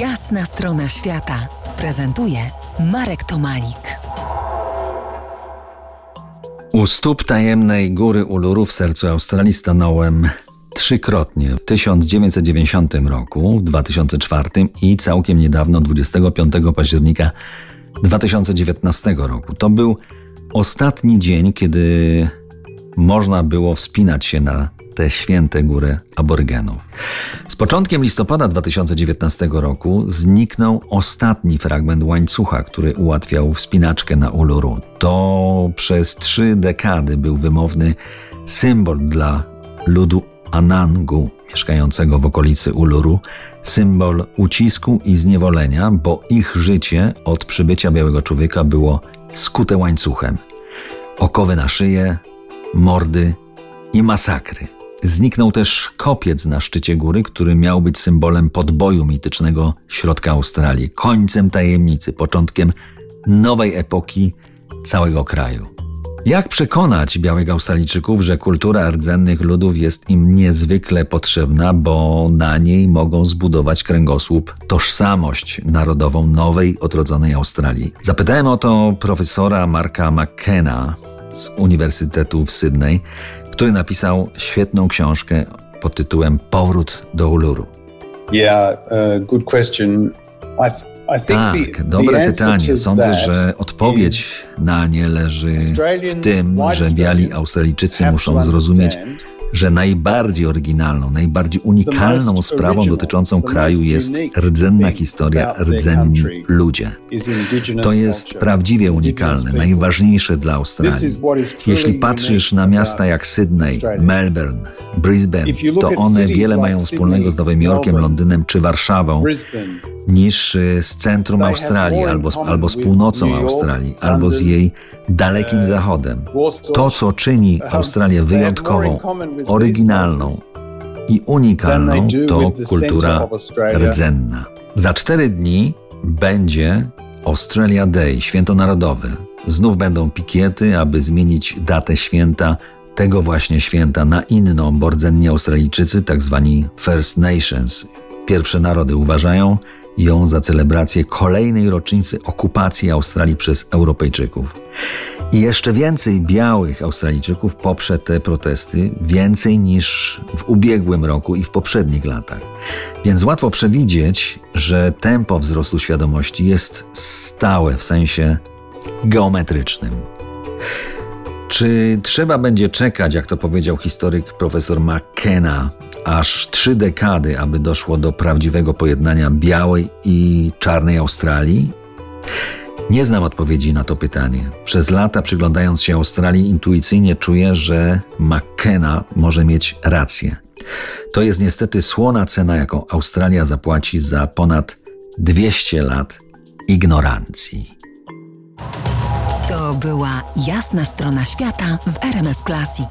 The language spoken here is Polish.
Jasna strona świata prezentuje Marek Tomalik. U stóp tajemnej góry Uluru w sercu Australii stanąłem trzykrotnie w 1990 roku, w 2004 i całkiem niedawno 25 października 2019 roku. To był ostatni dzień, kiedy można było wspinać się na te święte góry aborygenów. Z początkiem listopada 2019 roku zniknął ostatni fragment łańcucha, który ułatwiał wspinaczkę na Uluru. To przez trzy dekady był wymowny symbol dla ludu Anangu, mieszkającego w okolicy Uluru, symbol ucisku i zniewolenia, bo ich życie od przybycia białego człowieka było skute łańcuchem. Okowy na szyję, mordy i masakry. Zniknął też kopiec na szczycie góry, który miał być symbolem podboju mitycznego środka Australii, końcem tajemnicy, początkiem nowej epoki całego kraju. Jak przekonać białych Australijczyków, że kultura rdzennych ludów jest im niezwykle potrzebna, bo na niej mogą zbudować kręgosłup, tożsamość narodową nowej, odrodzonej Australii? Zapytałem o to profesora Marka McKenna z Uniwersytetu w Sydney, który napisał świetną książkę pod tytułem Powrót do Uluru. Yeah, uh, good question. I tak, dobre pytanie. Sądzę, że odpowiedź na nie leży w tym, że biali Australijczycy muszą zrozumieć, że najbardziej oryginalną, najbardziej unikalną sprawą dotyczącą kraju jest rdzenna historia, rdzenni ludzie. To jest prawdziwie unikalne, najważniejsze dla Australii. Jeśli patrzysz na miasta jak Sydney, Melbourne, Brisbane, to one wiele mają wspólnego z Nowym Jorkiem, Londynem czy Warszawą niż y, z centrum Australii, albo z, albo z północą Australii, albo z jej dalekim uh, zachodem. To, co czyni Australię wyjątkową, oryginalną i unikalną, to kultura rdzenna. Za cztery dni będzie Australia Day, święto narodowe. Znów będą pikiety, aby zmienić datę święta tego właśnie święta na inną, bo rdzenni Australijczycy, tak zwani First Nations, pierwsze narody uważają, ją za celebrację kolejnej rocznicy okupacji Australii przez Europejczyków. I jeszcze więcej białych Australijczyków poprze te protesty, więcej niż w ubiegłym roku i w poprzednich latach. Więc łatwo przewidzieć, że tempo wzrostu świadomości jest stałe w sensie geometrycznym. Czy trzeba będzie czekać, jak to powiedział historyk profesor McKenna, aż trzy dekady, aby doszło do prawdziwego pojednania białej i czarnej Australii? Nie znam odpowiedzi na to pytanie. Przez lata przyglądając się Australii, intuicyjnie czuję, że McKenna może mieć rację. To jest niestety słona cena, jaką Australia zapłaci za ponad 200 lat ignorancji. To była jasna strona świata w RMF Classic.